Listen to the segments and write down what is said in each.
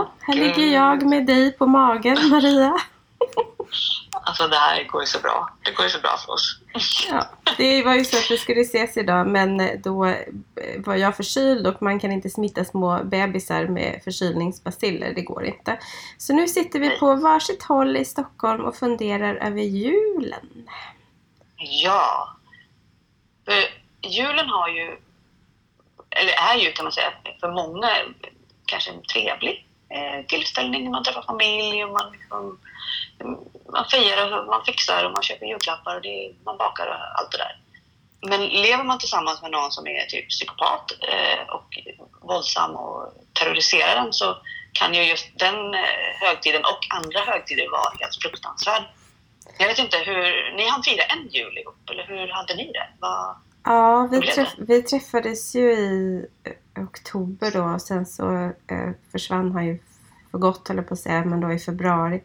Ja, här ligger jag med dig på magen Maria. Alltså det här går ju så bra. Det går ju så bra för oss. Ja, det var ju så att vi skulle ses idag men då var jag förkyld och man kan inte smitta små bebisar med förkylningsbaciller. Det går inte. Så nu sitter vi på varsitt håll i Stockholm och funderar över julen. Ja. För julen har ju, eller är ju kan man säga, för många kanske en trevlig eh, tillställning. Man träffar familj och man, liksom, man firar och man fixar och man köper julklappar och det, man bakar och allt det där. Men lever man tillsammans med någon som är typ psykopat eh, och våldsam och terroriserar en så kan ju just den eh, högtiden och andra högtider vara helt fruktansvärd. Jag vet inte hur, ni hann fira en jul ihop eller hur hade ni det? Vad, Ja, vi, träff, vi träffades ju i eh, oktober då och sen så eh, försvann han ju för gott höll jag på att säga, men då i februari.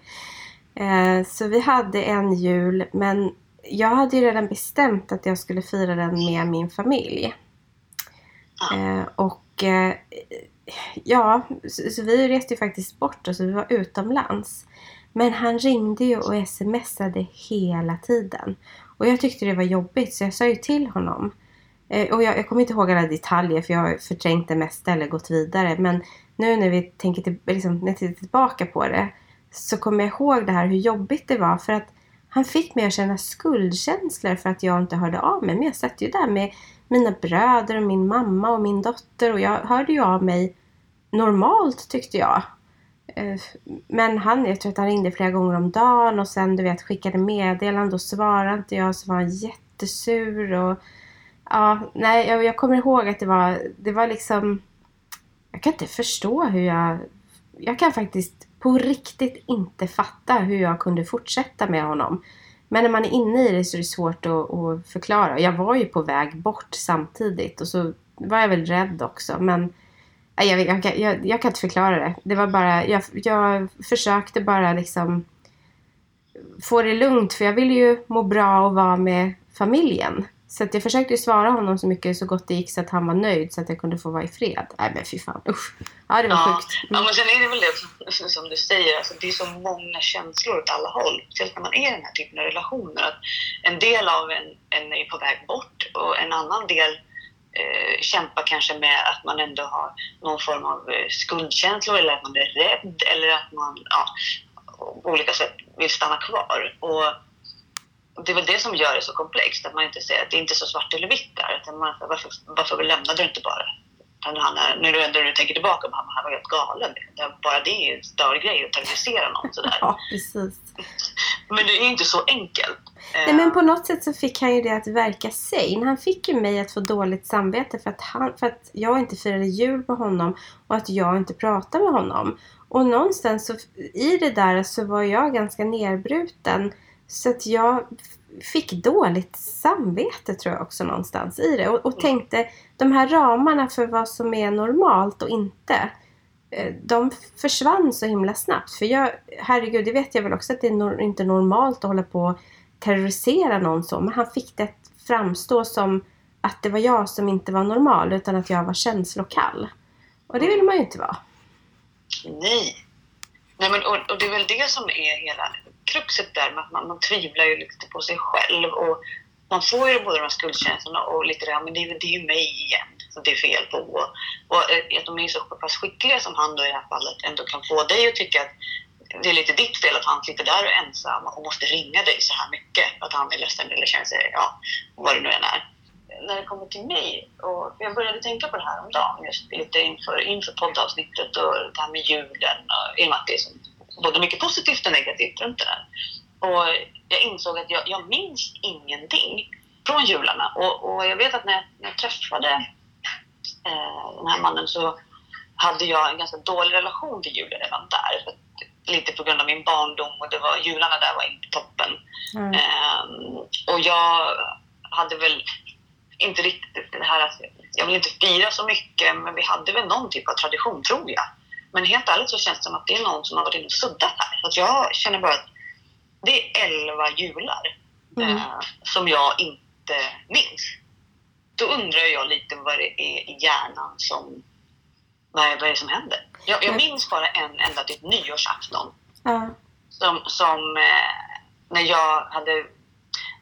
Eh, så vi hade en jul men jag hade ju redan bestämt att jag skulle fira den med min familj. Eh, och ja, så, så, vi reste ju faktiskt bort, alltså vi var utomlands. Men han ringde ju och smsade hela tiden. Och jag tyckte det var jobbigt så jag sa ju till honom. Eh, och jag, jag kommer inte ihåg alla detaljer för jag har förträngt det mesta eller gått vidare. Men nu när vi tänker till, liksom, när jag tittar tillbaka på det så kommer jag ihåg det här hur jobbigt det var för att han fick mig att känna skuldkänslor för att jag inte hörde av mig. Men jag satt ju där med mina bröder och min mamma och min dotter och jag hörde ju av mig normalt tyckte jag. Eh, men han, jag tror att han ringde flera gånger om dagen och sen du vet skickade meddelande och svarade inte jag så var han jättesur och ja, nej jag, jag kommer ihåg att det var, det var liksom jag kan inte förstå hur jag jag kan faktiskt på riktigt inte fatta hur jag kunde fortsätta med honom. Men när man är inne i det så är det svårt att, att förklara. Jag var ju på väg bort samtidigt och så var jag väl rädd också. Men jag, jag, jag, jag kan inte förklara det. Det var bara, jag, jag försökte bara liksom få det lugnt för jag ville ju må bra och vara med familjen. Så att jag försökte svara honom så mycket så gott det gick så att han var nöjd så att jag kunde få vara i fred. Nej men fy fan usch. Ja det var ja. sjukt. Mm. Ja men sen är det väl det som du säger, alltså, det är så många känslor åt alla håll. Speciellt när man är i den här typen av relationer. Att en del av en, en är på väg bort och en annan del eh, kämpar kanske med att man ändå har någon form av eh, skuldkänslor eller att man är rädd eller att man ja, på olika sätt vill stanna kvar. Och det är väl det som gör det så komplext, att man inte ser att det är inte så svart eller vitt där. Utan man, varför, varför lämnade du inte bara? Han är, nu när du tänker tillbaka, han, han var helt galen. Bara det är en större grej att terrorisera någon sådär. Ja, precis. Men det är ju inte så enkelt. Nej, men på något sätt så fick han ju det att verka sane. Han fick ju mig att få dåligt samvete för att, han, för att jag inte firade jul med honom och att jag inte pratade med honom. Och någonstans så, i det där så var jag ganska nerbruten så att jag fick dåligt samvete tror jag också någonstans i det. Och, och tänkte de här ramarna för vad som är normalt och inte. Eh, de försvann så himla snabbt. För jag, herregud, det vet jag väl också att det är no inte normalt att hålla på och terrorisera någon så. Men han fick det att framstå som att det var jag som inte var normal utan att jag var känslokall. Och det vill man ju inte vara. Nej. Nej men, och, och det är väl det som är hela kruxet där med att man, man tvivlar ju lite på sig själv. Och man får ju både de här skuldkänslorna och lite det här, men det, är, det är ju mig igen som det är fel på. Och, och eh, att de är så pass skickliga som han då i det här fallet ändå kan få dig att tycka att det är lite ditt fel att han sitter där och är ensam och måste ringa dig så här mycket. Att han är ledsen eller känner sig, ja, vad det nu än är. När det kommer till mig, och jag började tänka på det här om dagen just lite inför, inför poddavsnittet och det här med julen och i och med att det är både mycket positivt och negativt runt det där. Och jag insåg att jag, jag minns ingenting från jularna. Och, och jag vet att när jag, när jag träffade eh, den här mannen så hade jag en ganska dålig relation till julen redan där. Lite på grund av min barndom och det var, jularna där var inte toppen. Mm. Eh, och jag hade väl inte riktigt det här att jag vill inte fira så mycket, men vi hade väl någon typ av tradition tror jag. Men helt ärligt så känns det som att det är någon som har varit inne och suddat här. Så att jag känner bara att det är elva jular mm. eh, som jag inte minns. Då undrar jag lite vad det är i hjärnan som vad är, vad är det som händer? Jag, jag minns bara en enda typ nyårsafton. Ja. Som, som eh, när jag hade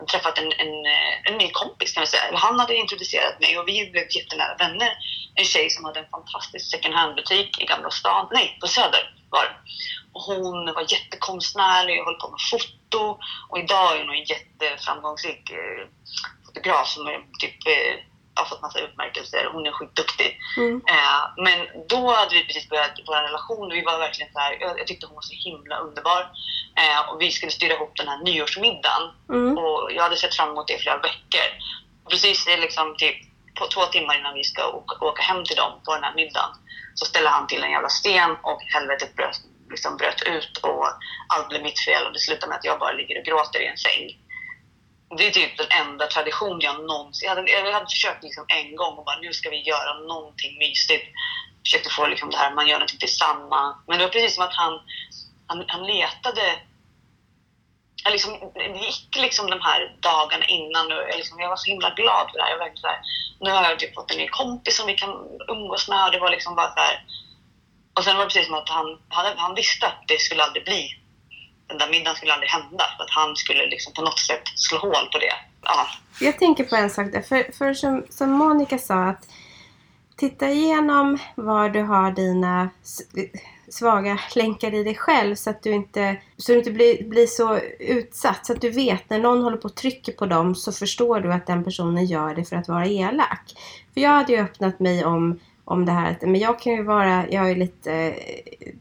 träffat en, en, eh, en ny kompis kan man säga. Han hade introducerat mig och vi blev jättenära vänner. En tjej som hade en fantastisk second hand-butik i Gamla stan. Nej, på Söder var det. Och hon var jättekonstnärlig och höll på med foto. Och idag är hon en jätteframgångsrik eh, fotograf som är typ eh, har fått massa utmärkelser. Hon är skitduktig. Mm. Eh, men då hade vi precis börjat vår relation och vi var verkligen så här, jag, jag tyckte hon var så himla underbar. Eh, och vi skulle styra ihop den här nyårsmiddagen. Mm. Och jag hade sett fram emot det i flera veckor. Och precis liksom typ på två timmar innan vi ska åka, åka hem till dem på den här middagen så ställer han till en jävla sten och helvetet bröt, liksom bröt ut och allt blev mitt fel och det slutar med att jag bara ligger och gråter i en säng. Det är typ den enda tradition jag någonsin... Jag hade, jag hade försökt liksom en gång och bara nu ska vi göra någonting mysigt. Försökte få liksom det här, man gör någonting tillsammans. Men det var precis som att han, han, han letade jag liksom, det gick liksom de här dagarna innan och jag, liksom, jag var så himla glad för det här. Jag var så här, nu har jag typ fått en ny kompis som vi kan umgås med och det var liksom bara så här. Och sen var det precis som att han, han, han visste att det skulle aldrig bli, den där middagen skulle aldrig hända. För att han skulle liksom på något sätt slå hål på det. Ja. Jag tänker på en sak där. För, för som, som Monica sa att titta igenom var du har dina svaga länkar i dig själv så att du inte, så du inte blir, blir så utsatt. Så att du vet när någon håller på och trycker på dem så förstår du att den personen gör det för att vara elak. För jag hade ju öppnat mig om, om det här att men jag kan ju vara, jag är lite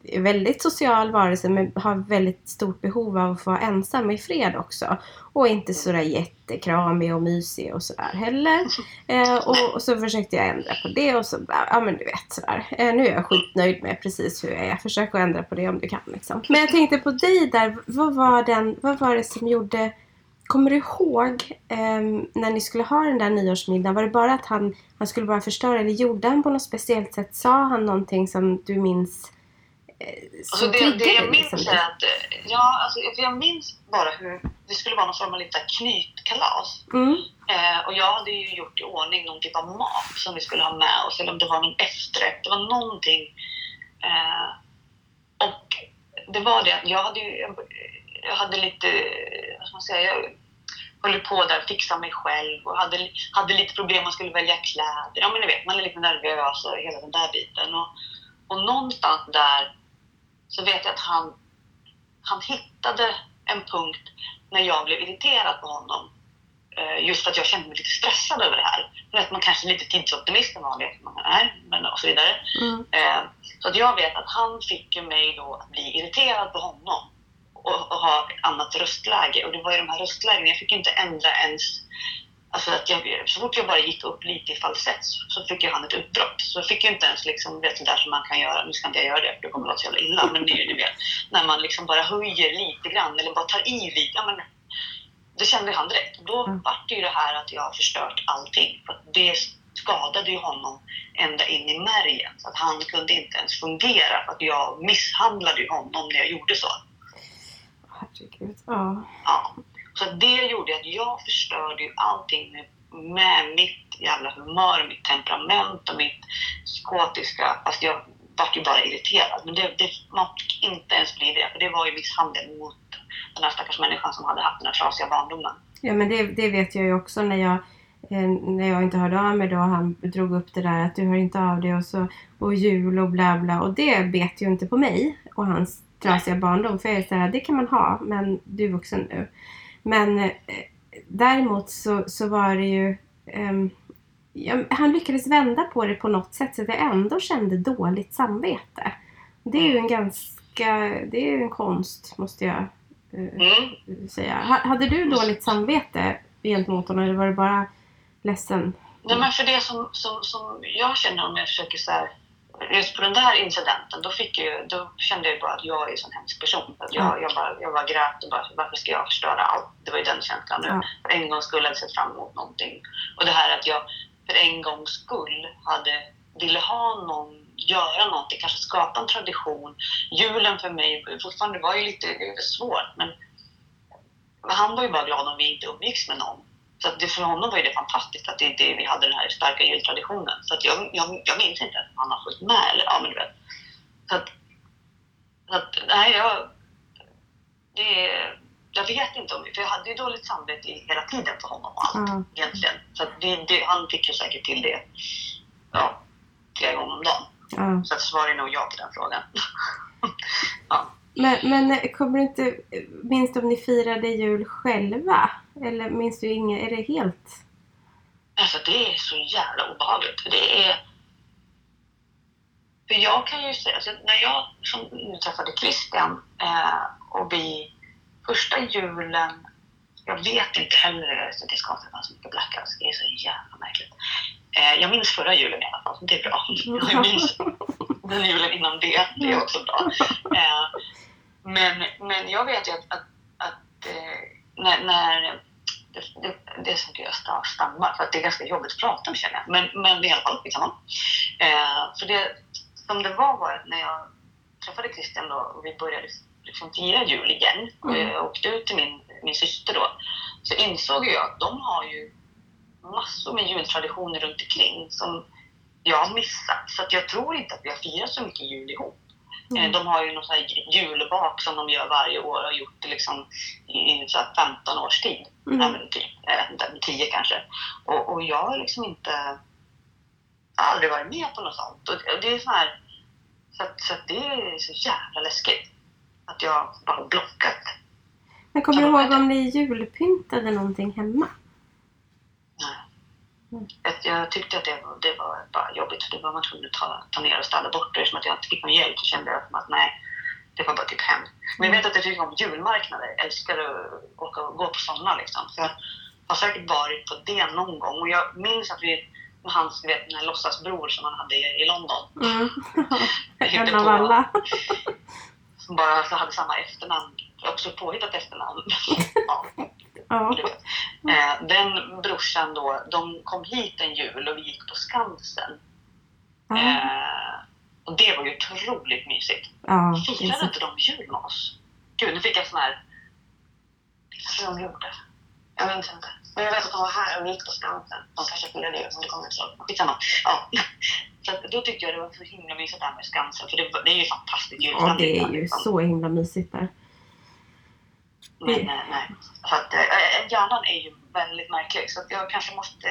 eh, väldigt social varelse men har väldigt stort behov av att få vara ensam i fred också. Och inte sådär jättekramig och mysig och sådär heller. Eh, och, och så försökte jag ändra på det och så bara, ja men du vet sådär. Eh, nu är jag skitnöjd med precis hur jag är. Försök att ändra på det om du kan liksom. Men jag tänkte på dig där. Vad var, den, vad var det som gjorde Kommer du ihåg ehm, när ni skulle ha den där nyårsmiddagen? Var det bara att han, han skulle bara förstöra eller gjorde han på något speciellt sätt? Sa han någonting som du minns eh, Alltså det, det jag minns liksom är att, eh, ja, alltså, jag minns bara hur det skulle vara någon form av lite knytkalas. Mm, Eh, och jag hade ju gjort i ordning någon typ av mat som vi skulle ha med oss, eller om det var någon efterrätt. Det var någonting. Eh, och det var det att jag hade ju, jag hade lite, vad ska man säga, jag höll på där, fixa mig själv och hade, hade lite problem man skulle välja kläder. Ja men ni vet, man är lite nervös och hela den där biten. Och, och någonstans där så vet jag att han, han hittade en punkt när jag blev irriterad på honom. Eh, Just för att jag kände mig lite stressad över det här. För att man kanske är lite tidsoptimist än vanligt, man är, men och så vidare. mm, Eh, Så att jag vet att han fick mig då att bli irriterad på honom och, och ha ett annat röstläge. Och det var ju de här röstlägena, jag fick inte ändra ens... Alltså att jag, så fort jag bara gick upp lite i falsett så- fick ju han ett utbrott. Så jag fick ju inte ens liksom, vet det där som man kan göra, nu ska inte jag göra det för det kommer att låta så jävla illa, men det är ju ni vet, när man liksom bara höjer lite grann eller bara tar i lite. Ja, men, det kände han direkt. Då Mm. vart det ju det här att jag har förstört allting. För det skadade ju honom ända in i märgen. Så att han kunde inte ens fungera för att jag misshandlade ju honom när jag gjorde så. Herregud. Ja. Ja. Så det gjorde att jag förstörde ju allting med, med mitt jävla humör, mitt temperament och mitt psykotiska. Alltså jag vart ju bara irriterad. Men det, det, man fick inte ens bli det. För det var ju misshandel mot den här stackars människan som hade haft den här trasiga barndomen. Ja men det, det vet jag ju också när jag eh, när jag inte hörde av mig då han drog upp det där att du hör inte av dig och så och jul och bla bla och det bet ju inte på mig och hans trasiga barndom för jag är så här, det kan man ha men du är vuxen nu. Men eh, däremot så, så var det ju ehm, ja, han lyckades vända på det på något sätt så att jag ändå kände dåligt samvete. Det är ju en ganska, det är ju en konst måste jag eh, Mm. säga. Ha- Hade du dåligt samvete gentemot honom eller var det bara ledsen? Nej, men för det som, som, som jag känner om jag försöker så här, just på den där incidenten, då, fick jag, då kände jag bara att jag är en sån hemsk person. Att jag, jag, bara, jag bara grät och bara, varför ska jag förstöra allt? Det var ju den känslan. Nu. Ja. För en gångs skull hade jag sett fram emot någonting. Och det här att jag för en gångs skull hade, ville ha någon, göra någonting, kanske skapa en tradition. Julen för mig fortfarande var ju lite svårt, men han var ju bara glad om vi inte umgicks med någon. Så det, för honom var det fantastiskt att det, det, vi hade den här starka jultraditionen. Så att jag, jag, jag minns inte att han har följt med. Eller, ja, men du vet. Så att, så att nej, jag, det, jag vet inte om... För jag hade ju dåligt samvete hela tiden för honom och allt Ja. egentligen. Så det, det, han fick ju säkert till det ja, flera gånger om dagen. Ja. Så att svaret är nog ja på den frågan. ja. Men, men kommer du inte... Minns du om ni firade jul själva? Eller minns du inget? Är det helt... Alltså det är så jävla obehagligt. För det är... För jag kan ju säga, alltså, när jag som träffade Christian eh, och vi första julen, jag vet inte heller, det så konstigt att ha så mycket blackouts, det är så jävla märkligt. Eh, jag minns förra julen i alla fall, det är bra. Jag minns den julen innan det, det är också bra. Eh, men, men jag vet ju att, att, att eh, när, när det, det, det är som jag sta- stammar, för att det är ganska jobbigt att prata om känner jag. Men, men i alla fall, skitsamma. Eh, för det som det var var att när jag träffade Christian då och vi började liksom fira jul igen och Mm. jag åkte ut till min, min syster då så insåg jag att de har ju massor med jultraditioner runt omkring som jag har missat. Så jag tror inte att vi har firat så mycket jul ihop. Eh, Mm. De har ju någon sån här julbak som de gör varje år och har gjort liksom i, så här 15 års tid. Mm. Men typ, jag vet inte, 10 kanske. Och, och jag har liksom inte jag har aldrig varit med på något sånt. Och det- är så här, så, att, så att det är så jävla läskigt. Att jag bara blockat. Men kommer du ihåg om ni julpyntade någonting hemma? Mm. Jag tyckte att det var, det var bara jobbigt för det var man tvungen att ta, ta ner och städa bort. Det som att jag inte fick någon hjälp så kände jag att nej, det var bara typ hemskt. Men jag vet att jag tycker om julmarknader. Jag älskar att åka och gå på sådana liksom. Så jag har säkert varit på det någon gång. Och jag minns att vi med hans vet, den här låtsasbror som han hade i, i London. Mm. en av alla. Som bara så hade samma efternamn. Också påhittat efternamn. ja, Ja. vet. Eh, den brorsan då, de kom hit en jul och vi gick på Skansen. Ja. Eh, och det var ju otroligt mysigt. ja. Firade inte de jul med oss? Gud, nu fick jag sån här... Det kanske de gjorde. Jag minns inte. Men jag vet att de var här och vi gick på Skansen. De kanske firade jul, men det kommer inte ihåg. Skitsamma. Ja. Så då tyckte jag det var så himla mysigt det här med Skansen. För det, det är ju fantastiskt Ja, det är där, ju så himla mysigt där. Men eh, nej. Så att, eh, hjärnan är ju väldigt märklig. Så att jag kanske måste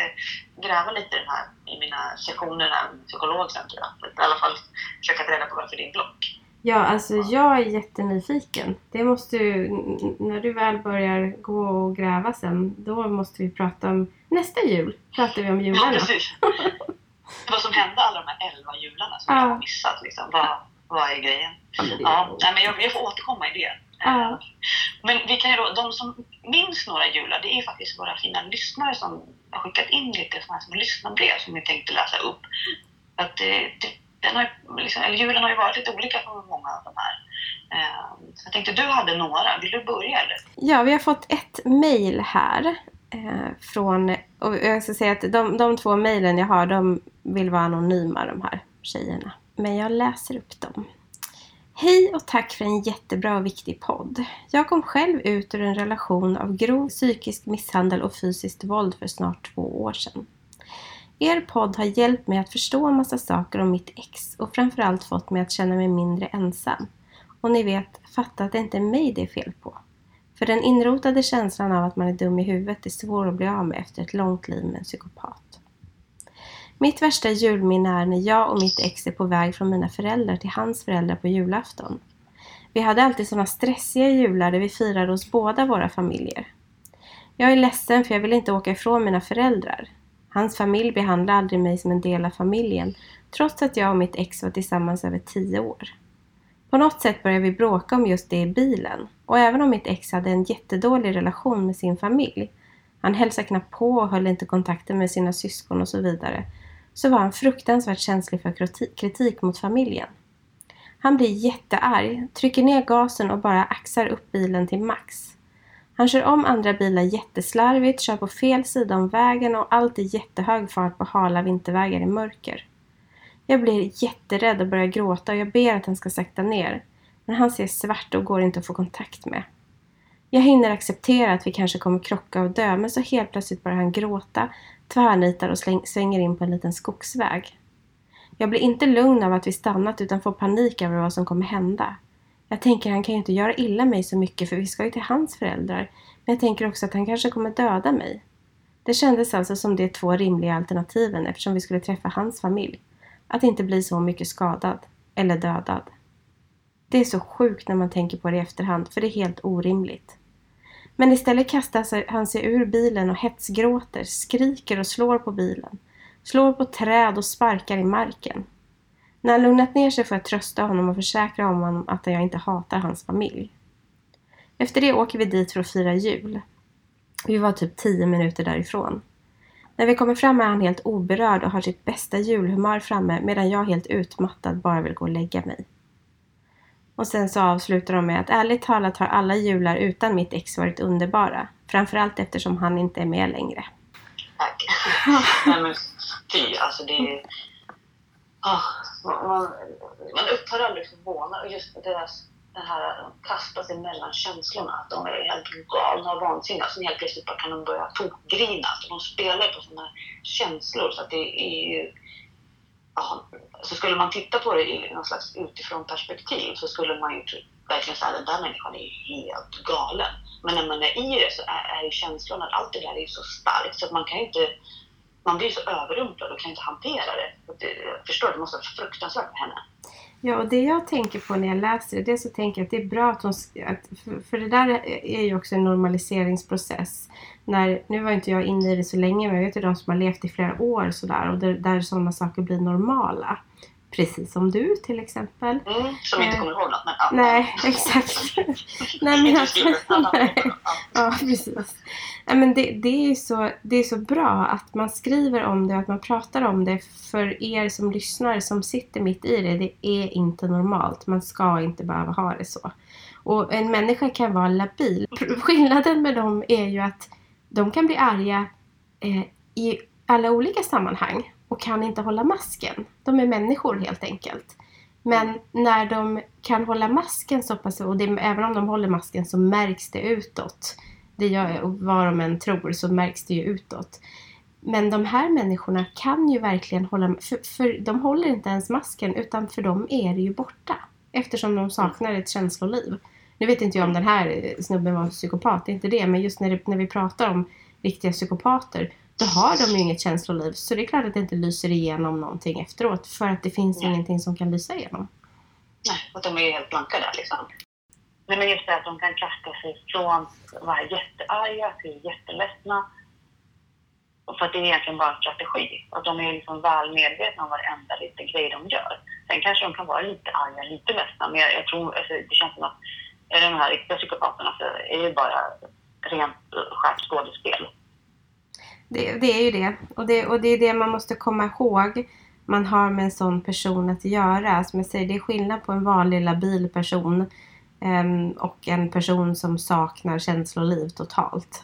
gräva lite i den här i mina sessioner med psykolog sen tror jag. För att I alla fall försöka ta reda på varför det är block. Ja, alltså jag är jättenyfiken. Det måste ju, n- när du väl börjar gå och gräva sen, då måste vi prata om nästa jul. Pratar vi om Ja, jularna. precis. Vad som hände alla de här elva jularna som Ja. jag har missat. Liksom. Vad, vad är grejen? Ja, Ja, nej, men jag, jag får återkomma i det. Ja. Men vi kan ju då, de som minns några jular, det är faktiskt våra fina lyssnare som har skickat in lite sådana här små lyssnarbrev som vi tänkte läsa upp. Att det, det, den har, liksom, eller julen har ju varit lite olika för många av de här. Eh, så jag tänkte du hade några, vill du börja eller? Ja, vi har fått ett mejl här. Eh, från, och jag ska säga att de, de två mejlen jag har, de vill vara anonyma de här tjejerna. Men jag läser upp dem. Hej och tack för en jättebra och viktig podd. Jag kom själv ut ur en relation av grov psykisk misshandel och fysiskt våld för snart två år sedan. Er podd har hjälpt mig att förstå en massa saker om mitt ex och framförallt fått mig att känna mig mindre ensam. Och ni vet, fatta att det inte är mig det är fel på. För den inrotade känslan av att man är dum i huvudet är svår att bli av med efter ett långt liv med en psykopat. Mitt värsta julminne är när jag och mitt ex är på väg från mina föräldrar till hans föräldrar på julafton. Vi hade alltid sådana stressiga jular där vi firade hos båda våra familjer. Jag är ledsen för jag vill inte åka ifrån mina föräldrar. Hans familj behandlade aldrig mig som en del av familjen trots att jag och mitt ex var tillsammans över tio år. På något sätt började vi bråka om just det i bilen och även om mitt ex hade en jättedålig relation med sin familj, han hälsade knappt på och höll inte kontakten med sina syskon och så vidare, så var han fruktansvärt känslig för kritik mot familjen. Han blir jättearg, trycker ner gasen och bara axar upp bilen till max. Han kör om andra bilar jätteslarvigt, kör på fel sida om vägen och allt i jättehög fart på hala vintervägar i mörker. Jag blir jätterädd och börjar gråta och jag ber att han ska sakta ner. Men han ser svart och går inte att få kontakt med. Jag hinner acceptera att vi kanske kommer krocka och dö men så helt plötsligt börjar han gråta, tvärnitar och släng, svänger in på en liten skogsväg. Jag blir inte lugn av att vi stannat utan får panik över vad som kommer hända. Jag tänker han kan ju inte göra illa mig så mycket för vi ska ju till hans föräldrar. Men jag tänker också att han kanske kommer döda mig. Det kändes alltså som de två rimliga alternativen eftersom vi skulle träffa hans familj. Att inte bli så mycket skadad. Eller dödad. Det är så sjukt när man tänker på det i efterhand för det är helt orimligt. Men istället kastar han sig ur bilen och hetsgråter, skriker och slår på bilen. Slår på träd och sparkar i marken. När han lugnat ner sig får jag trösta honom och försäkra honom att jag inte hatar hans familj. Efter det åker vi dit för att fira jul. Vi var typ tio minuter därifrån. När vi kommer fram är han helt oberörd och har sitt bästa julhumör framme medan jag helt utmattad bara vill gå och lägga mig. Och sen så avslutar de med att ärligt talat har alla jular utan mitt ex varit underbara. Framförallt eftersom han inte är med längre. Tack. Nej men fy, alltså det är... Oh, man, man upphör aldrig förvåna. Och just det där, det här att kasta sig mellan känslorna. Att de är helt galna och vansinniga. Sen helt plötsligt bara kan de börja tokgrina. De spelar på sådana känslor så att det är ju... Oh, så skulle man titta på det i någon slags utifrån perspektiv så skulle man ju typ verkligen säga att den där människan är helt galen. Men när man är i det så är, är ju känslan att allt det där är så starkt så att man kan ju inte man blir så överrumplad och kan inte hantera det. Jag förstår, det måste vara fruktansvärt för henne. Ja, och det jag tänker på när jag läser det, det så tänker jag att det är bra att hon... Att, för, för det där är ju också en normaliseringsprocess. När, nu var inte jag inne i det så länge, men jag vet ju de som har levt i flera år sådär och där, där sådana saker blir normala. Precis som du till exempel. Mm, som inte kommer ihåg något. Men, ja. Nej, exakt. nej, men alltså, nej. Ja, precis. Nej, men det, det, är så, det är så bra att man skriver om det och att man pratar om det för er som lyssnar som sitter mitt i det. Det är inte normalt. Man ska inte behöva ha det så. Och en människa kan vara labil. Skillnaden med dem är ju att de kan bli arga eh, i alla olika sammanhang och kan inte hålla masken. De är människor helt enkelt. Men när de kan hålla masken så pass, och det, även om de håller masken så märks det utåt. Det gör vad de än tror så märks det ju utåt. Men de här människorna kan ju verkligen hålla, för, för de håller inte ens masken utan för dem är det ju borta. Eftersom de saknar ett känsloliv. Nu vet inte jag om den här snubben var psykopat, det är inte det. Men just när, det, när vi pratar om riktiga psykopater då har de ju inget känsloliv. Så det är klart att det inte lyser igenom någonting efteråt. För att det finns Nej. ingenting som kan lysa igenom. Nej, och de är ju helt blanka där liksom. Nej, men just det att de kan kasta sig från att vara jättearga till jätteledsna. Och för att det är egentligen bara en strategi. Och de är liksom väl medvetna om varenda liten grej de gör. Sen kanske de kan vara lite arga, lite ledsna. Men jag, jag tror, alltså, det känns som att de här riktiga psykopaterna så är ju bara rent skärt skådespel. Det, det, är ju det. Och, det. och det är det man måste komma ihåg. Man har med en sån person att göra. Som jag säger, det är skillnad på en vanlig labil person um, och en person som saknar känsloliv totalt.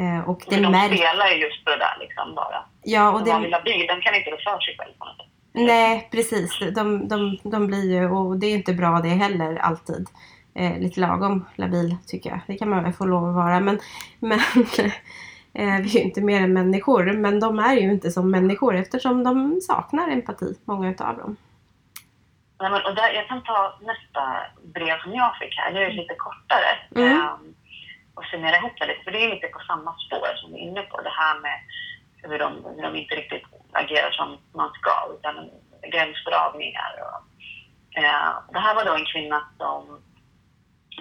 Uh, och det de spelar ju just på det där liksom bara. Ja, och en vanlig labil, den kan inte rå för sig själv på något sätt. Nej, precis. De, de, de blir ju, och det är inte bra det heller alltid. Eh, lite lagom labil tycker jag. Det kan man väl få lov att vara. Men, men Eh, vi är ju inte mer än människor, men de är ju inte som människor eftersom de saknar empati, många utav dem. Ja, men, och där, jag kan ta nästa brev som jag fick här. Det är lite kortare. Mm. Um, och summera ihop det lite, för det är lite på samma spår som vi är inne på. Det här med hur de, hur de inte riktigt agerar som man ska, utan gränsdragningar. Och, uh, det här var då en kvinna som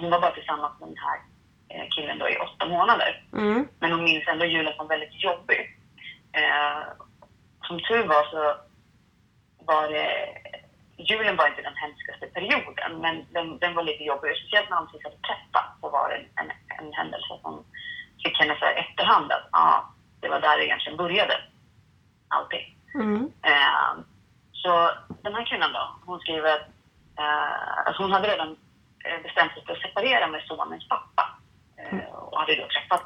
hon var bara tillsammans med den här Eh, killen då i åtta månader. Mm. Men hon minns ändå julen som väldigt jobbig. Eh, som tur var så var det... Julen var inte den hemskaste perioden, men den, den var lite jobbig. Speciellt när de precis hade träffat så var det en, en, en händelse som fick henne så här efterhand att ah, det var där det egentligen började. Allting. Mm. Eh, så den här kvinnan då, hon skriver att eh, alltså hon hade redan bestämt sig för att separera med sonens pappa. Eh, och hade då träffat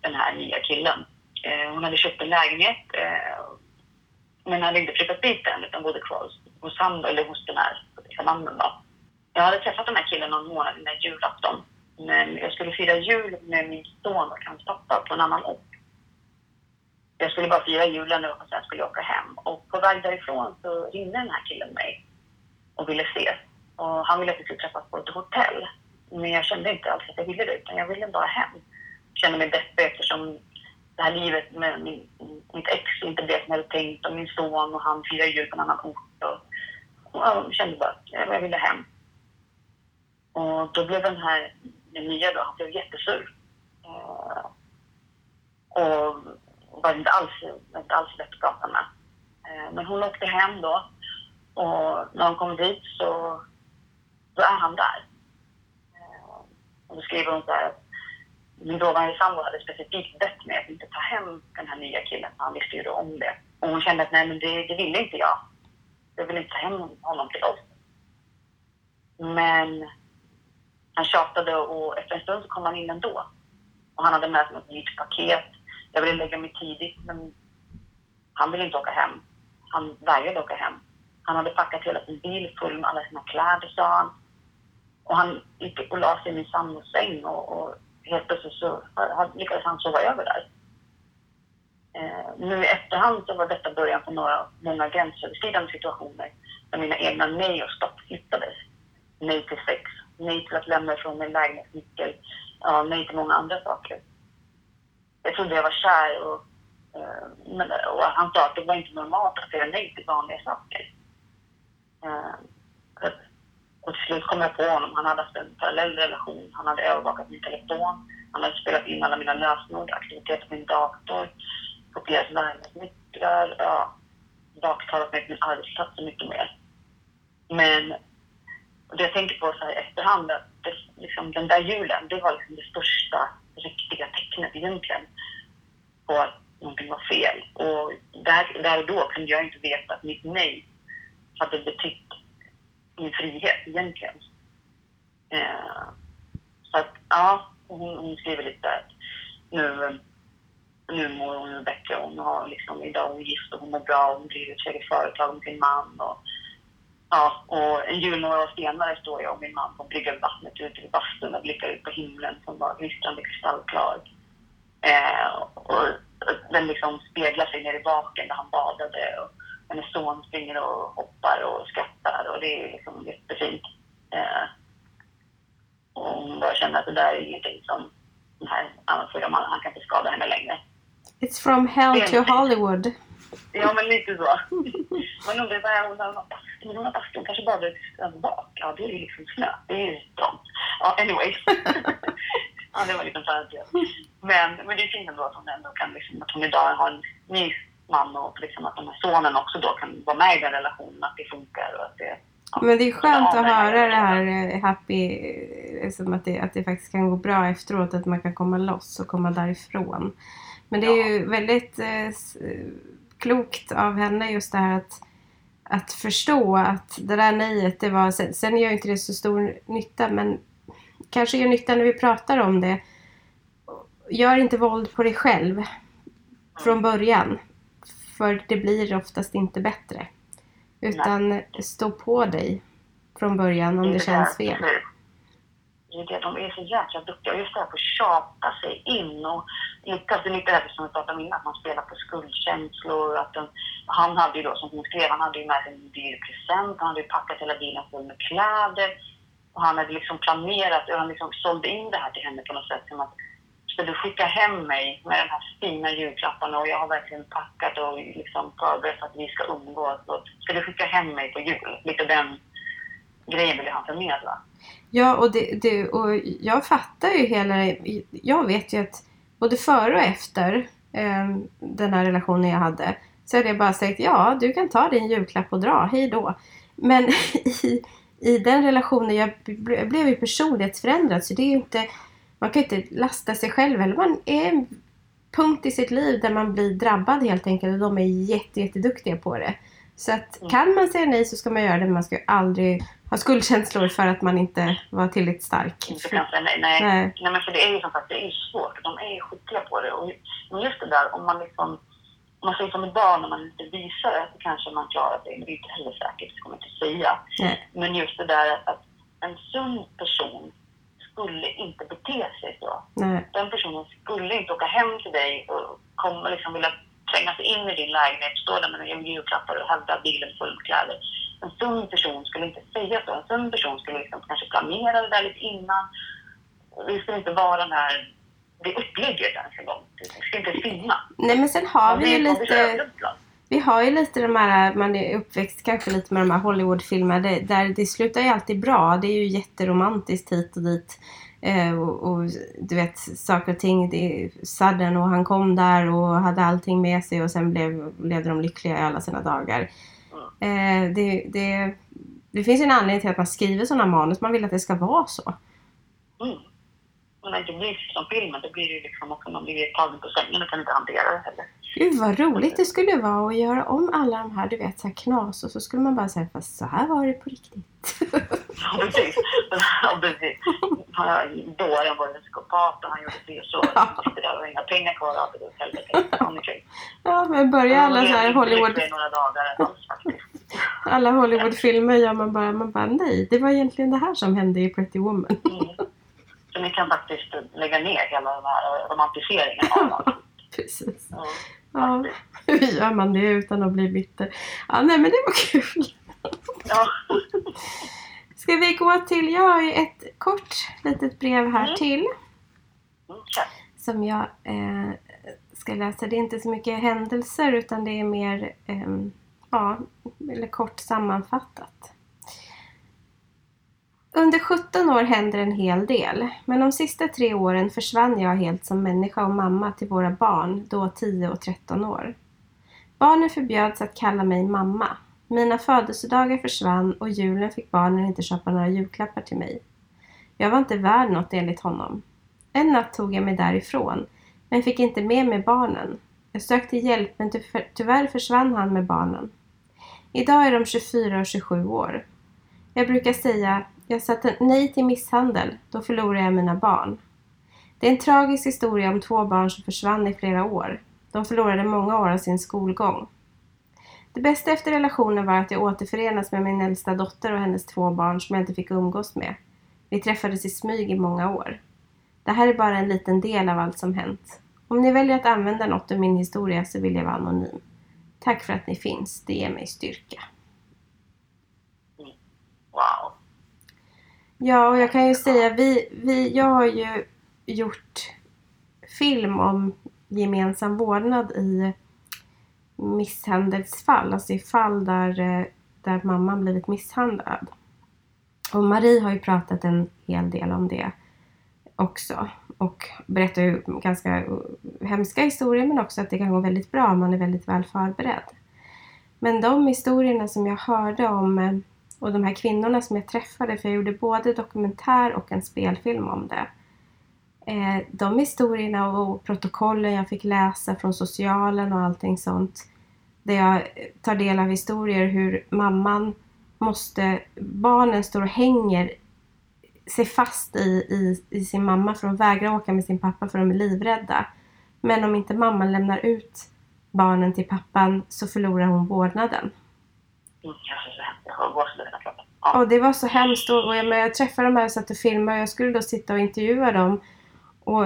den här nya killen. Eh, hon hade köpt en lägenhet eh, men hade inte flyttat dit än utan bodde kvar hos, han, eller hos den här mannen. Då. Jag hade träffat den här killen någon månad innan julafton Men jag skulle fira jul med min son och hans pappa på en annan ort. Jag skulle bara fira julen och sen skulle jag åka hem. Och på väg därifrån så ringde den här killen mig och ville ses. Och han ville att vi skulle träffas på ett hotell. Men jag kände inte alls att jag ville det, utan jag ville bara hem. Jag kände mig deppig eftersom det här livet med min, mitt ex inte blev som jag hade tänkt och min son och han firar jul på en annan ort. Och, och jag kände bara att jag ville hem. Och då blev den här den nya då, han blev jättesur. Uh, och var inte alls, inte alls lätt att prata med. Uh, men hon åkte hem då och när hon kom dit så då är han där. Eh, och då skriver hon så här att min dåvarande sambo hade specifikt bett mig att inte ta hem den här nya killen, han visste ju då om det. Och hon kände att nej, men det, det ville inte jag. Jag ville inte ta hem honom till oss. Men han tjatade och efter en stund så kom han in ändå. Och han hade med sig något nytt paket. Jag ville lägga mig tidigt, men han ville inte åka hem. Han vägrade åka hem. Han hade packat hela sin bil full med alla sina kläder, sa han. Och han gick och la sig i min sambos säng och, och helt plötsligt så lyckades han sova över där. Eh, nu i efterhand så var detta början på några, många gränsöverskridande situationer där mina egna nej och stopp hittades. Nej till sex, nej till att lämna ifrån mig lägenhetsnyckel, ja, nej till många andra saker. Jag trodde jag var kär och, eh, men, och han sa att det var inte normalt att säga nej till vanliga saker. Eh, och till slut kom jag på honom. Han hade haft en parallell relation. Han hade övervakat min telefon. Han hade spelat in alla mina lösenord, aktiviteter på min dator, kopierat larmnycklar, ja, baktalat mig på min arbetsplats och mycket mer. Men det jag tänker på så här i efterhand, att det, liksom, den där julen, det var liksom det största riktiga tecknet egentligen på att någonting var fel. Och där, där och då kunde jag inte veta att mitt nej hade betytt min frihet egentligen. Eh, så att, ja, hon, hon skriver lite att nu, nu mår hon bättre. Hon har liksom, idag är hon gift och hon mår bra. Hon driver ett eget företag med sin man. Och, ja, och en jul några år senare står jag och min man på brygga vid vattnet ute vid bastun och blickar ut på himlen som var gnistrande kristallklar. Eh, och den liksom speglar sig nere i baken där han badade. Och, hennes son springer och hoppar och skrattar och det är liksom jättefint. Eh, och hon bara känner att det där är ingenting som den här mannen, han kan inte skada henne längre. It's from hell to Hollywood. Ja, men lite så. Man undrar är hon har bastun? Hon har bastun, kanske badar över bak. Ja, det är ju liksom snö. Det är ju strångt. Ja, anyway. ja, det var lite parentes. Men, men det är fint ändå att hon ändå kan liksom, att hon idag har en ny man och liksom att den här sonen också då kan vara med i den relationen, att det funkar och att det Ja, men det är skönt att höra det här eh, happy, liksom att, det, att det faktiskt kan gå bra efteråt, att man kan komma loss och komma därifrån. Men det är ja. ju väldigt eh, klokt av henne just det här att, att förstå att det där nejet, det var, sen, sen gör inte det så stor nytta men kanske gör nytta när vi pratar om det. Gör inte våld på dig själv från början. För det blir oftast inte bättre. Utan Nej. stå på dig från början om det, det känns fel. Det är det, de är så jäkla duktiga. Just det här på att tjata sig in och. Det är lite det som vi pratade om innan, att man spelar på skuldkänslor. Att den, han hade ju då, som hon skrev, han hade ju med sig en dyr present. Han hade ju packat hela bilen full med kläder. Och han hade liksom planerat, och han liksom sålde in det här till henne på något sätt som att ska du skicka hem mig med de här fina julklapparna och jag har verkligen packat och liksom förberett att vi ska umgås. Och ska du skicka hem mig på jul? Lite den grejen vill han förmedla. Ja, och, det, det, och jag fattar ju hela... Jag vet ju att både före och efter eh, den här relationen jag hade så hade jag bara sagt ja, du kan ta din julklapp och dra, hej då. Men i, i den relationen, jag blev ju personlighetsförändrad så det är ju inte man kan inte lasta sig själv eller man är en punkt i sitt liv där man blir drabbad helt enkelt och de är jätte, jätteduktiga på det. Så att mm. kan man säga nej så ska man göra det men man ska ju aldrig ha skuldkänslor för att man inte var tillräckligt stark. Inte kan säga nej. Nej. nej. nej men för det är ju som sagt, det är svårt. De är skickliga på det. Och just det där om man liksom om man säger som idag när man inte visar det så kanske man klarar sig. Det är inte heller säkert, det kommer jag inte säga. Nej. Men just det där att en sund person skulle inte bete sig så. Nej. Den personen skulle inte åka hem till dig och komma liksom vilja tränga sig in i din lägenhet, stå där med en julklappar och hävda bilen full med kläder. En sund person skulle inte säga så. En sund person skulle liksom kanske planera det där lite innan. Det skulle inte vara den här, det upplägget ens en gång. Det skulle inte finnas. Nej men sen har vi ju lite. Vi har ju lite de här, man är uppväxt kanske lite med de här Hollywoodfilmerna där, det slutar ju alltid bra. Det är ju jätteromantiskt hit och dit. Eh, och, och du vet, saker och ting, det sudden och han kom där och hade allting med sig och sen blev, levde de lyckliga i alla sina dagar. Eh, det, det, det finns ju en anledning till att man skriver sådana manus, man vill att det ska vara så. Mm. När det inte blir som filmen, då blir det ju liksom också man blir tagen på sängen och kan inte hantera det heller. Gud vad roligt det skulle vara att göra om alla de här, du vet, så här knas och så skulle man bara säga fast så här var det på riktigt. Ja, precis. Ja, precis. Dåren var en psykopat och han gjorde det så. Sitter där och har inga pengar kvar och allt det helvete. Ja, men börja alla så här var Hollywood... några dagar alls faktiskt. alla Hollywoodfilmer gör man bara, man bara nej, det var egentligen det här som hände i Pretty Woman. Mm. Så ni kan faktiskt lägga ner hela den här romantiseringen av. Precis. Ja. Ja, hur gör man det utan att bli bitter? Ja, nej men det var kul. Ja. Ska vi gå till, jag har ju ett kort litet brev här Mm. till Mm, kör. som jag eh, ska läsa. Det är inte så mycket händelser utan det är mer, ehm, ja, eller kort sammanfattat. Under 17 år händer en hel del, men de sista tre åren försvann jag helt som människa och mamma till våra barn, då 10 och 13 år. Barnen förbjöds att kalla mig mamma. Mina födelsedagar försvann och julen fick barnen inte köpa några julklappar till mig. Jag var inte värd något enligt honom. En natt tog jag mig därifrån, men fick inte med mig barnen. Jag sökte hjälp, men ty- tyvärr försvann han med barnen. Idag är de 24 och 27 år. Jag brukar säga, jag satte nej till misshandel, då förlorade jag mina barn. Det är en tragisk historia om två barn som försvann i flera år. De förlorade många år av sin skolgång. Det bästa efter relationen var att jag återförenas med min äldsta dotter och hennes två barn som jag inte fick umgås med. Vi träffades i smyg i många år. Det här är bara en liten del av allt som hänt. Om ni väljer att använda något ur min historia så vill jag vara anonym. Tack för att ni finns, det ger mig styrka. Ja, och jag kan ju säga, vi, vi, jag har ju gjort film om gemensam vårdnad i misshandelsfall, alltså i fall där, eh, där mamman blivit misshandlad. Och Marie har ju pratat en hel del om det också och berättar ju ganska eh, hemska historier men också att det kan gå väldigt bra om man är väldigt väl förberedd. Men de historierna som jag hörde om eh, och de här kvinnorna som jag träffade, för jag gjorde både dokumentär och en spelfilm om det. Eh, de historierna och protokollen jag fick läsa från socialen och allting sånt. Där jag tar del av historier hur mamman måste, barnen står och hänger sig fast i, i, i sin mamma för de vägrar åka med sin pappa för de är livrädda. Men om inte mamman lämnar ut barnen till pappan så förlorar hon vårdnaden. Mm, ser så hemskt. Jag har gåshud. Ja. Och det var så hemskt och, och jag, men jag träffade de här och satt och filmade och jag skulle då sitta och intervjua dem. Och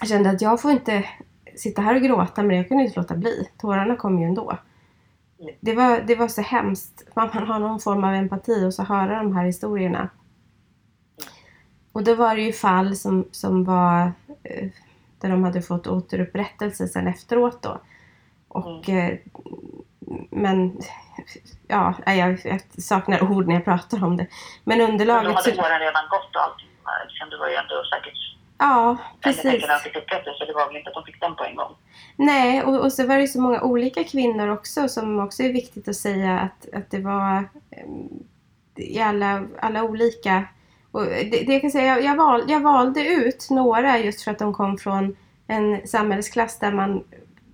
jag kände att jag får inte sitta här och gråta men jag kunde inte låta bli. Tårarna kom ju ändå. Det var, det var så hemskt. Man, man har någon form av empati och så höra de här historierna. Och då var det ju fall som, som var eh, där de hade fått återupprättelse sen efteråt då. Och eh, men ja, jag, jag saknar ord när jag pratar om det. Men Men då underlaget hade så, åren redan gått och allting. Liksom, det var ju ändå säkert Ja, precis. precis. att fick upprättelse. Det var väl inte att de fick den på en gång. Nej, och, och så var det så många olika kvinnor också som också är viktigt att säga att, att det var em, i alla, alla olika. Och det, det jag kan säga, jag, jag, val, jag valde ut några just för att de kom från en samhällsklass där man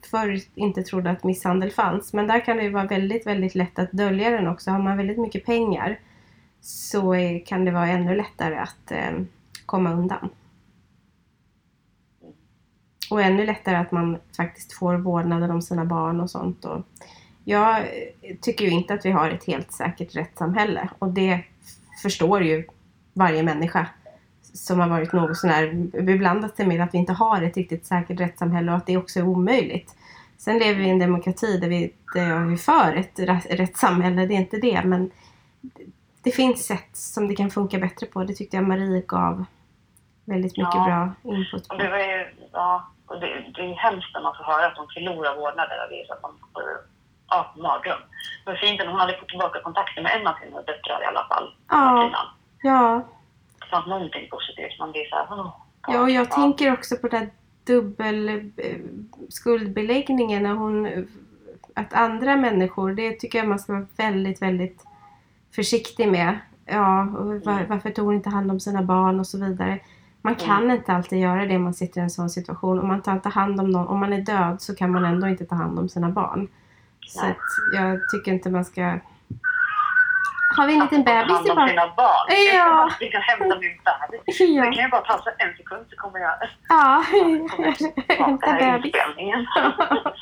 förr inte trodde att misshandel fanns. Men där kan det ju vara väldigt, väldigt lätt att dölja den också. Har man väldigt mycket pengar så kan det vara ännu lättare att eh, komma undan. Och ännu lättare att man faktiskt får vårdnaden om sina barn och sånt. Och jag eh, tycker ju inte att vi har ett helt säkert rättssamhälle och det förstår ju varje människa som har varit något sånär beblandat sig med att vi inte har ett riktigt säkert rättssamhälle och att det också är omöjligt. Sen lever vi i en demokrati där vi, där vi är för ett rättssamhälle, det är inte det. Men det finns sätt som det kan funka bättre på. Det tyckte jag Marie gav väldigt mycket Ja. bra input på. det, var ju, ja, och det, det är ju hemskt när man får höra att de förlorar vårdnaden. Det är så att man får ja, mardröm. Det var fint att hon hade fått tillbaka kontakten med en av sina döttrar i alla fall. Ja. Ja, Fanns någonting positivt. Man blir så här... Oh, ja och jag tänker också på den dubbel eh, skuldbeläggningen när hon att andra människor, det tycker jag man ska vara väldigt, väldigt försiktig med. Ja, var, Mm. varför tog hon inte hand om sina barn och så vidare. Man kan inte alltid göra det om man sitter i en sån situation. Om man tar inte hand om någon, om man är död så kan man ändå inte ta hand om sina barn. Så jag tycker inte man ska... Har vi en liten bebis i barn? sina barn. Ja. Jag kan, jag kan hämta min bebis. Det Ja, kan ju bara så en sekund så kommer jag ja. hämta bebis.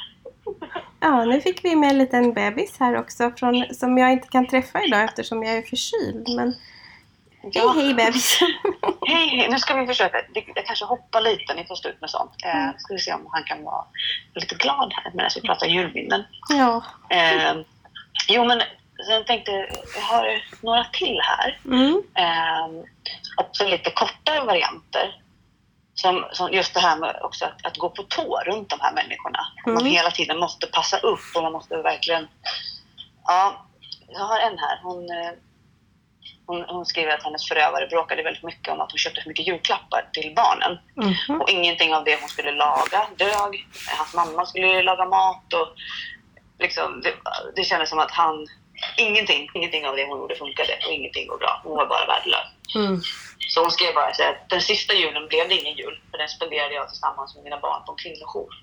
Ja, nu fick vi med en liten bebis här också från, som jag inte kan träffa idag eftersom jag är förkyld. Men hej Ja. hej bebis! Hej, hej, nu ska vi försöka. Det- Jag kanske hoppar lite, ni får stå ut med sånt. Eh, Mm. ska vi se om han kan vara lite glad här medan vi pratar julminnen. Ja. Eh, jo, men sen tänkte jag, har några till här. Mm. Eh, också lite kortare varianter. Som, som just det här med också att, att gå på tå runt de här människorna. Att Man Mm. hela tiden måste passa upp och man måste verkligen... Ja, jag har en här. Hon, eh, hon, hon skriver att hennes förövare bråkade väldigt mycket om att hon köpte för mycket julklappar till barnen. Mhm. Och ingenting av det hon skulle laga dög. Hans mamma skulle laga mat och liksom, det, det kändes som att han... Ingenting, ingenting av det hon gjorde funkade och ingenting var bra. Hon var bara värdelös. Mm. Så hon skrev bara så här, den sista julen blev det ingen jul för den spenderade jag tillsammans med mina barn på en kvinnojour.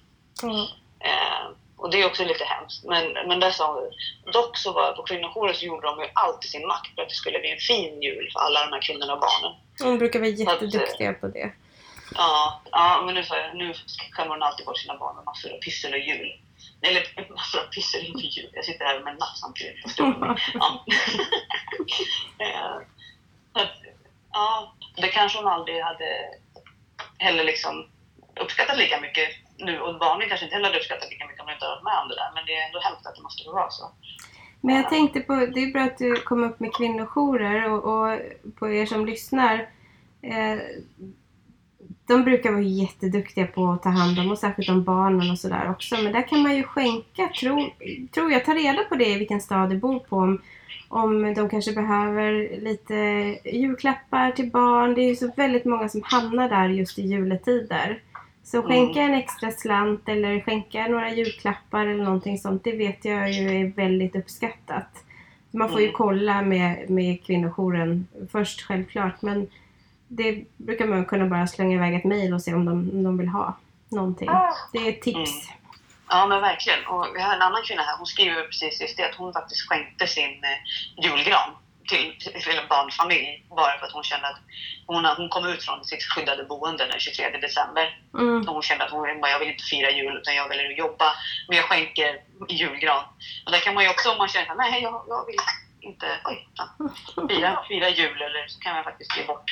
Mm. Eh, och det är också lite hemskt. Men, men där sa hon, dock så var på kvinnojouren så gjorde de ju alltid sin makt för att det skulle bli en fin jul för alla de här kvinnorna och barnen. Hon brukar vara jätteduktiga på det. Ja, ja men nu, nu skämmer hon alltid bort sina barn med massor av pyssel och jul. Eller massor av pyssel, inte jul. Jag sitter här med en napp samtidigt. på stolen. Ja. Eh, att, ja, det kanske hon aldrig hade heller liksom uppskattat lika mycket nu. Och barnen kanske inte heller hade uppskattat lika mycket om de inte varit med om det där. Men det är ändå hemskt att det måste vara så. Men jag tänkte på, det är bra att du kom upp med kvinnojourer och, och på er som lyssnar. Eh, de brukar vara jätteduktiga på att ta hand om och särskilt om barnen och sådär också. Men där kan man ju skänka, tror tror jag, ta reda på det i vilken stad du bor på. Om, om de kanske behöver lite julklappar till barn. Det är ju så väldigt många som hamnar där just i juletider. Så skänka en extra slant eller skänka några julklappar eller någonting sånt. Det vet jag ju är väldigt uppskattat. Man får ju Mm. kolla med, med kvinnojouren först självklart. Men det brukar man kunna bara slänga iväg ett mejl och se om de, om de vill ha någonting. Det är ett tips. Ja, men verkligen. Och vi har en annan kvinna här. Hon skriver precis just det att hon faktiskt skänkte sin eh, julgran till, till en barnfamilj bara för att hon kände att hon, hon kom ut från sitt skyddade boende den 23 december. Mm. Och hon kände att hon bara, jag vill inte fira jul utan jag vill jobba. Men jag skänker julgran. Och där kan man ju också om man känner att nej, jag, jag vill inte oj, fira, fira jul eller så kan man faktiskt ge bort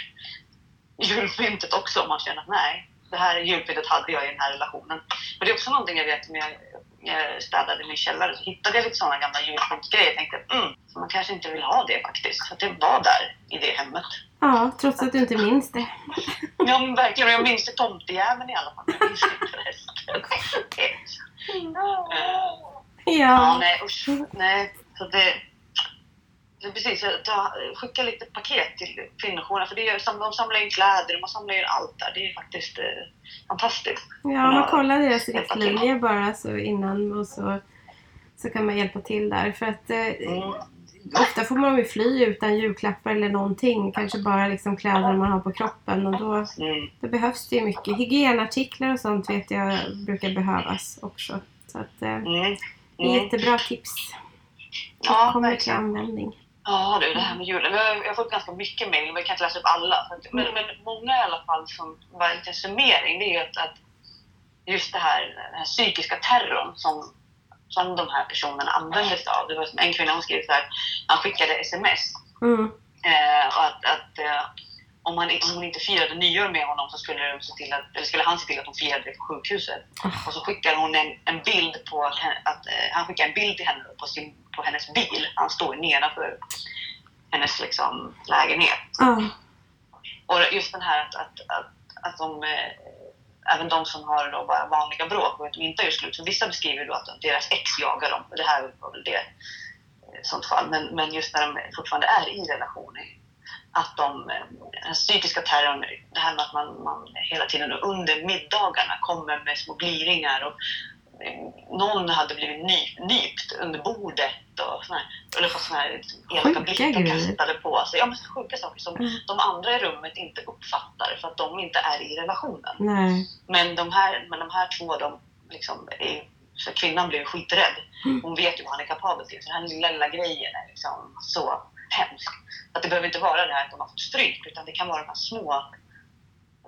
julpyntet också om man känner att nej, det här julpyntet hade jag i den här relationen. Men det är också någonting jag vet när jag, jag städade min källare så hittade jag lite sådana gamla julpyntsgrejer. Jag tänkte, mm, så man kanske inte vill ha det faktiskt. Att det var där i det hemmet. Ja, trots att du inte minns det. Ja men verkligen, jag minns det tomtejäveln i alla fall. Jag minns inte resten. Ja, Ja. nej usch. Nej, så det... precis, ta, skicka lite paket till kvinnojourerna för det är, de samlar in kläder, de samlar in allt där. Det är faktiskt eh, fantastiskt. Ja, man kollar deras riktlinjer bara så innan och så, så kan man hjälpa till där. För att eh, Mm. ofta får man ju fly utan julklappar eller någonting. Kanske bara liksom kläder man har på kroppen och då, Mm. då behövs det ju mycket. Hygienartiklar och sånt vet jag brukar behövas också. Så att eh, Mm. det är Mm. jättebra tips. Ja, kommer till verkligen. användning. Ja du, det här med julen. Jag har, fått ganska mycket mejl, men jag kan inte läsa upp alla. Men, men många i alla fall som var en liten summering, det är att, just det här, den här psykiska terrorn som, som de här personerna använder sig av. Det var som en kvinna hon skrev så här, han skickade sms Mm. eh, och att, att eh, om, han, om hon inte firade nyår med honom så skulle, de se till att, eller skulle han se till att hon firade det på sjukhuset. Och så skickar hon en, en bild på att, att eh, han skickar en bild till henne på, sin, på hennes bil. Han står nedanför hennes liksom, lägenhet. Ja. Och just den här att, att, att, att de, eh, även de som har då bara vanliga bråk och att de inte gjort slut. Så vissa beskriver då att deras ex jagar dem. Det här var väl det eh, sånt fall. Men, men just när de fortfarande är i relationer. Att de, eh, den psykiska terrorn, det här med att man, man hela tiden under middagarna kommer med små gliringar och någon hade blivit ny, nypt under bordet och såna här, eller fått såna här elaka blickar kastade på sig. Ja, men sjuka saker som Mm. de andra i rummet inte uppfattar för att de inte är i relationen. Nej. Men de här, men de här två, de liksom är, så kvinnan blir ju skiträdd. Mm. Hon vet ju vad han är kapabel till. Så den här lilla, lilla grejen är liksom så hemsk. Att det behöver inte vara det här att de har fått stryk, utan det kan vara de här små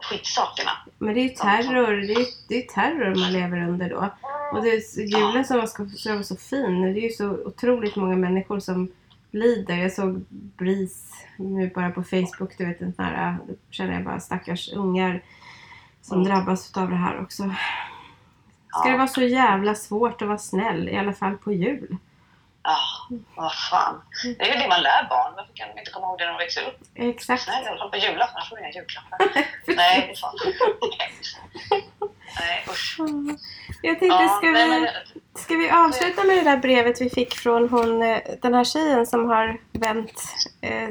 skitsakerna. Men det är terror. Det är, det är terror man lever under då. Och det är julen som ska, vara så fin. Det är ju så otroligt många människor som lider. Jag såg BRIS nu bara på Facebook. Du vet den här, då känner jag bara stackars ungar som Mm. drabbas av det här också. Ska det vara så jävla svårt att vara snäll? I alla fall på jul. Ja, vad fan. Det är ju det man lär barn. Varför kan de inte komma ihåg det när de växer upp? Exakt. Alla fall på julafton. Annars får du inga julklappar. Nej, fan. Nej, usch. Jag tänkte, Ja, ska, nej, vi, men, ska vi avsluta med det där brevet vi fick från hon, eh, den här tjejen som har vänt eh,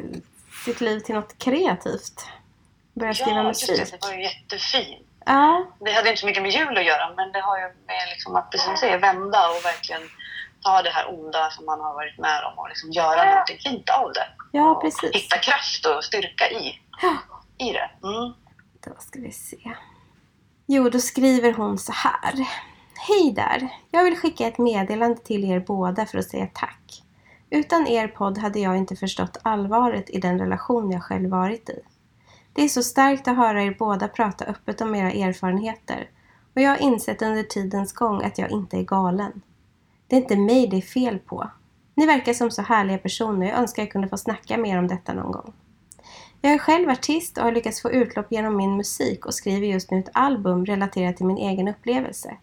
sitt liv till något kreativt? Börjat skriva ja, just musik. det. Det var ju jättefint. Ja, Det hade inte så mycket med jul att göra, men det har ju med liksom att precis vända och verkligen ta det här onda som man har varit med om och liksom göra någonting fint av det. ja Och precis. Hitta kraft och styrka i, Ja. i det. Mm. Då ska vi se. Jo, då skriver hon så här. Hej där! Jag vill skicka ett meddelande till er båda för att säga tack. Utan er podd hade jag inte förstått allvaret i den relation jag själv varit i. Det är så starkt att höra er båda prata öppet om era erfarenheter och jag har insett under tidens gång att jag inte är galen. Det är inte mig det är fel på. Ni verkar som så härliga personer. Jag önskar jag kunde få snacka mer om detta någon gång. Jag är själv artist och har lyckats få utlopp genom min musik och skriver just nu ett album relaterat till min egen upplevelse.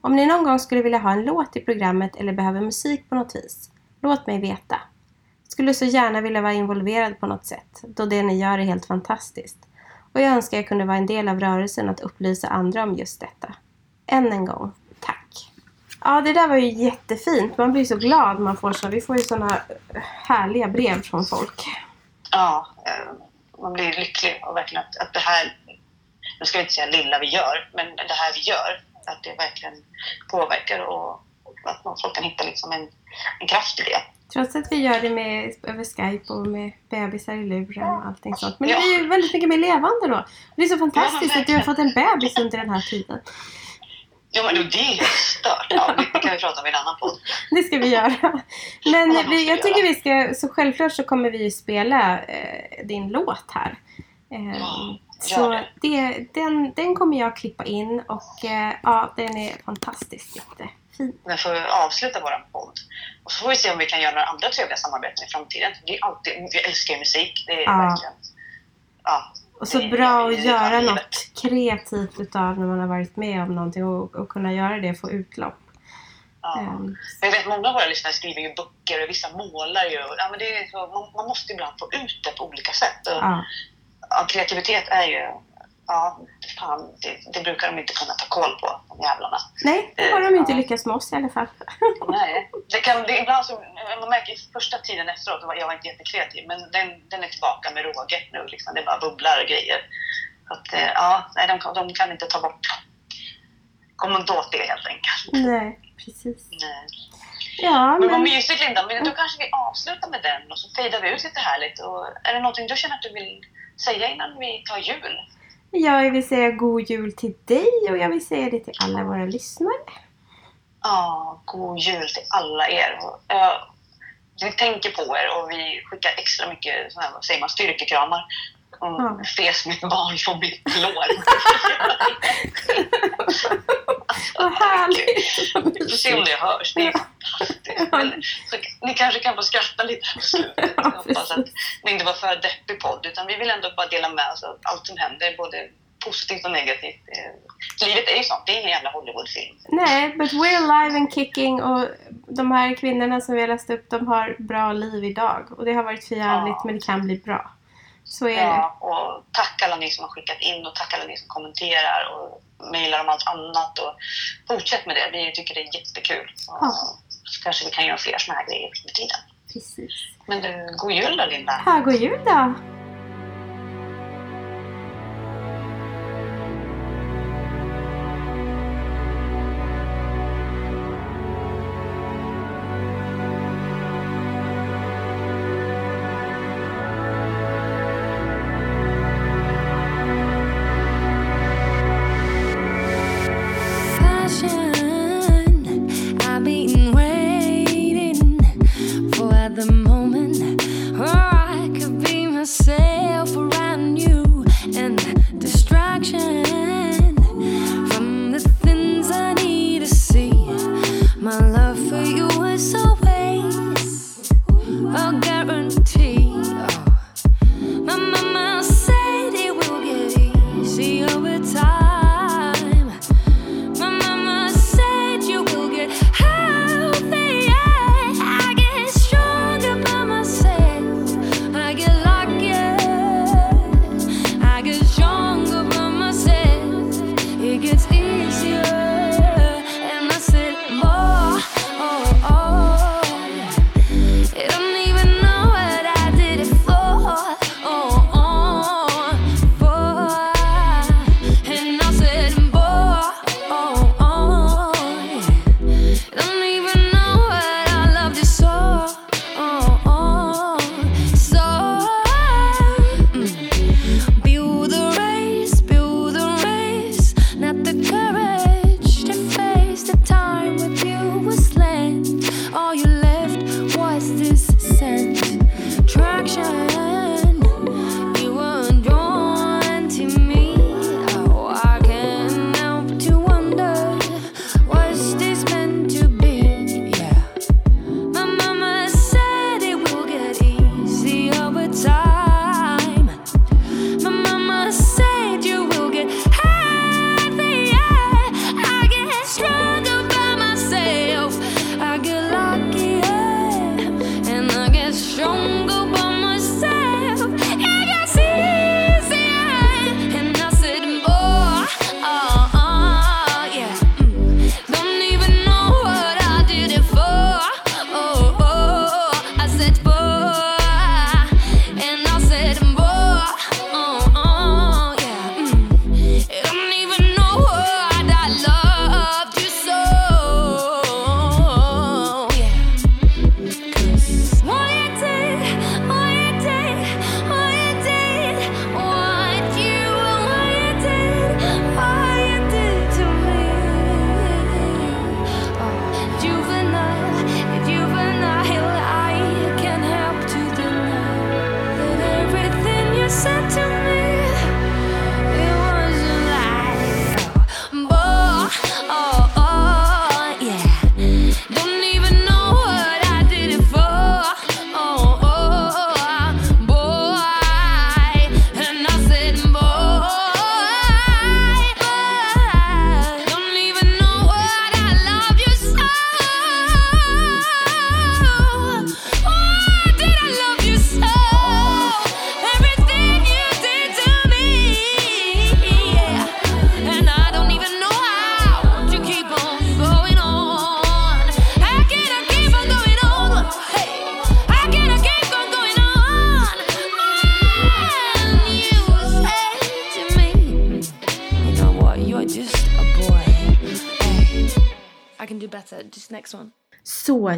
Om ni någon gång skulle vilja ha en låt i programmet eller behöver musik på något vis, låt mig veta. Skulle så gärna vilja vara involverad på något sätt, då det ni gör är helt fantastiskt. Och jag önskar jag kunde vara en del av rörelsen att upplysa andra om just detta. Än en gång! Ja, det där var ju jättefint. Man blir så glad man får så. Vi får ju sådana härliga brev från folk. Ja, eh, man blir lycklig och verkligen att, att det här, nu ska jag inte säga lilla vi gör, men det här vi gör, att det verkligen påverkar och att man- folk kan hitta liksom en, en kraft i det. Trots att vi gör det med, över Skype och med bebisar i luren och allting sånt. Men Ja. det blir ju väldigt mycket mer levande då. Det är så fantastiskt Ja, att du har fått en bebis under den här tiden. Ja, men det är helt stört. Ja, det kan vi prata om i en annan podd. Det ska vi göra. Men Ja, vi, jag tycker göra. vi ska, så självklart så kommer vi ju spela eh, din låt här. Eh, Ja, så det. det, den, den kommer jag klippa in och eh, ja, den är fantastiskt jättefin. Men får vi avsluta vår podd. Och så får vi se om vi kan göra några andra trevliga samarbeten i framtiden. Det är alltid, vi älskar ju musik. Det är Ja. verkligen... Ja, Och så Det- bra att är göra något kreativt utav när man har varit med om någonting och, och kunna göra det och få utlopp. ja. Ehm, Jag vet många av våra lyssnare skriver ju böcker och vissa målar ju. Ja, men det är så, man, man måste ibland få ut det på olika sätt. Och, ja. ja, kreativitet är ju... Ja, fan, det, det brukar de inte kunna ta koll på, de jävlarna. Nej, det har de inte Ja. lyckats med oss i alla fall. Nej. Det kan, det, ibland så, man märker första tiden efteråt, jag var inte jättekreativ, men den, den är tillbaka med råge nu. Liksom. Det bara bubblar och grejer. Så att, eh, ja, nej, de, kan- de kan inte ta bort inte åt det helt enkelt. Nej, precis. Nej. Ja, Men vad men mysigt Linda, men då kanske vi avslutar med den och så fejdar vi ut lite härligt. Och är det någonting du känner att du vill säga innan vi tar jul? Jag vill säga god jul till dig och jag vill säga det till alla våra lyssnare. Ja, god jul till alla er. Vi tänker på er och vi skickar extra mycket såna här, vad säger man, styrkekramar. Och Ja. Fes mitt barn på mitt lår. Vad härligt! Vi får se om det hörs. Det är fantastiskt. Men, så, ni kanske kan få skratta lite här på slutet. Jag hoppas att det inte var för deppig podd. Utan vi vill ändå bara dela med oss av allt som händer. Både positivt och negativt. Eh, Livet är ju sånt. Det är ingen jävla Hollywoodfilm. Nej, but we're alive and kicking och de här kvinnorna som vi har läst upp, de har bra liv idag. Och det har varit för jävligt, Ja. men det kan bli bra. Så är det. Ja, och tack alla ni som har skickat in och tack alla ni som kommenterar och mejlar om allt annat. Och fortsätt med det. Vi tycker det är jättekul. Ja. Så kanske vi kan göra fler såna här grejer med tiden. Precis. Men du, god jul då Linda! Här går jul då! 谢谢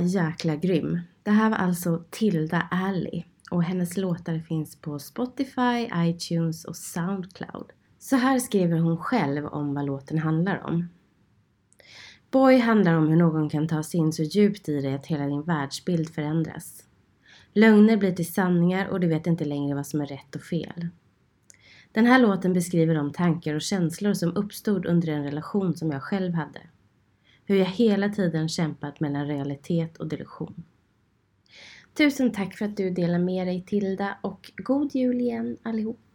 jäkla grym. Det här var alltså Tilda Alley och hennes låtar finns på Spotify, iTunes och Soundcloud. Så här skriver hon själv om vad låten handlar om. Boy handlar om hur någon kan ta sig in så djupt i dig att hela din världsbild förändras. Lögner blir till sanningar och du vet inte längre vad som är rätt och fel. Den här låten beskriver de tankar och känslor som uppstod under en relation som jag själv hade. Hur jag hela tiden kämpat mellan realitet och delusion. Tusen tack för att du delar med dig Tilda och god jul igen allihop!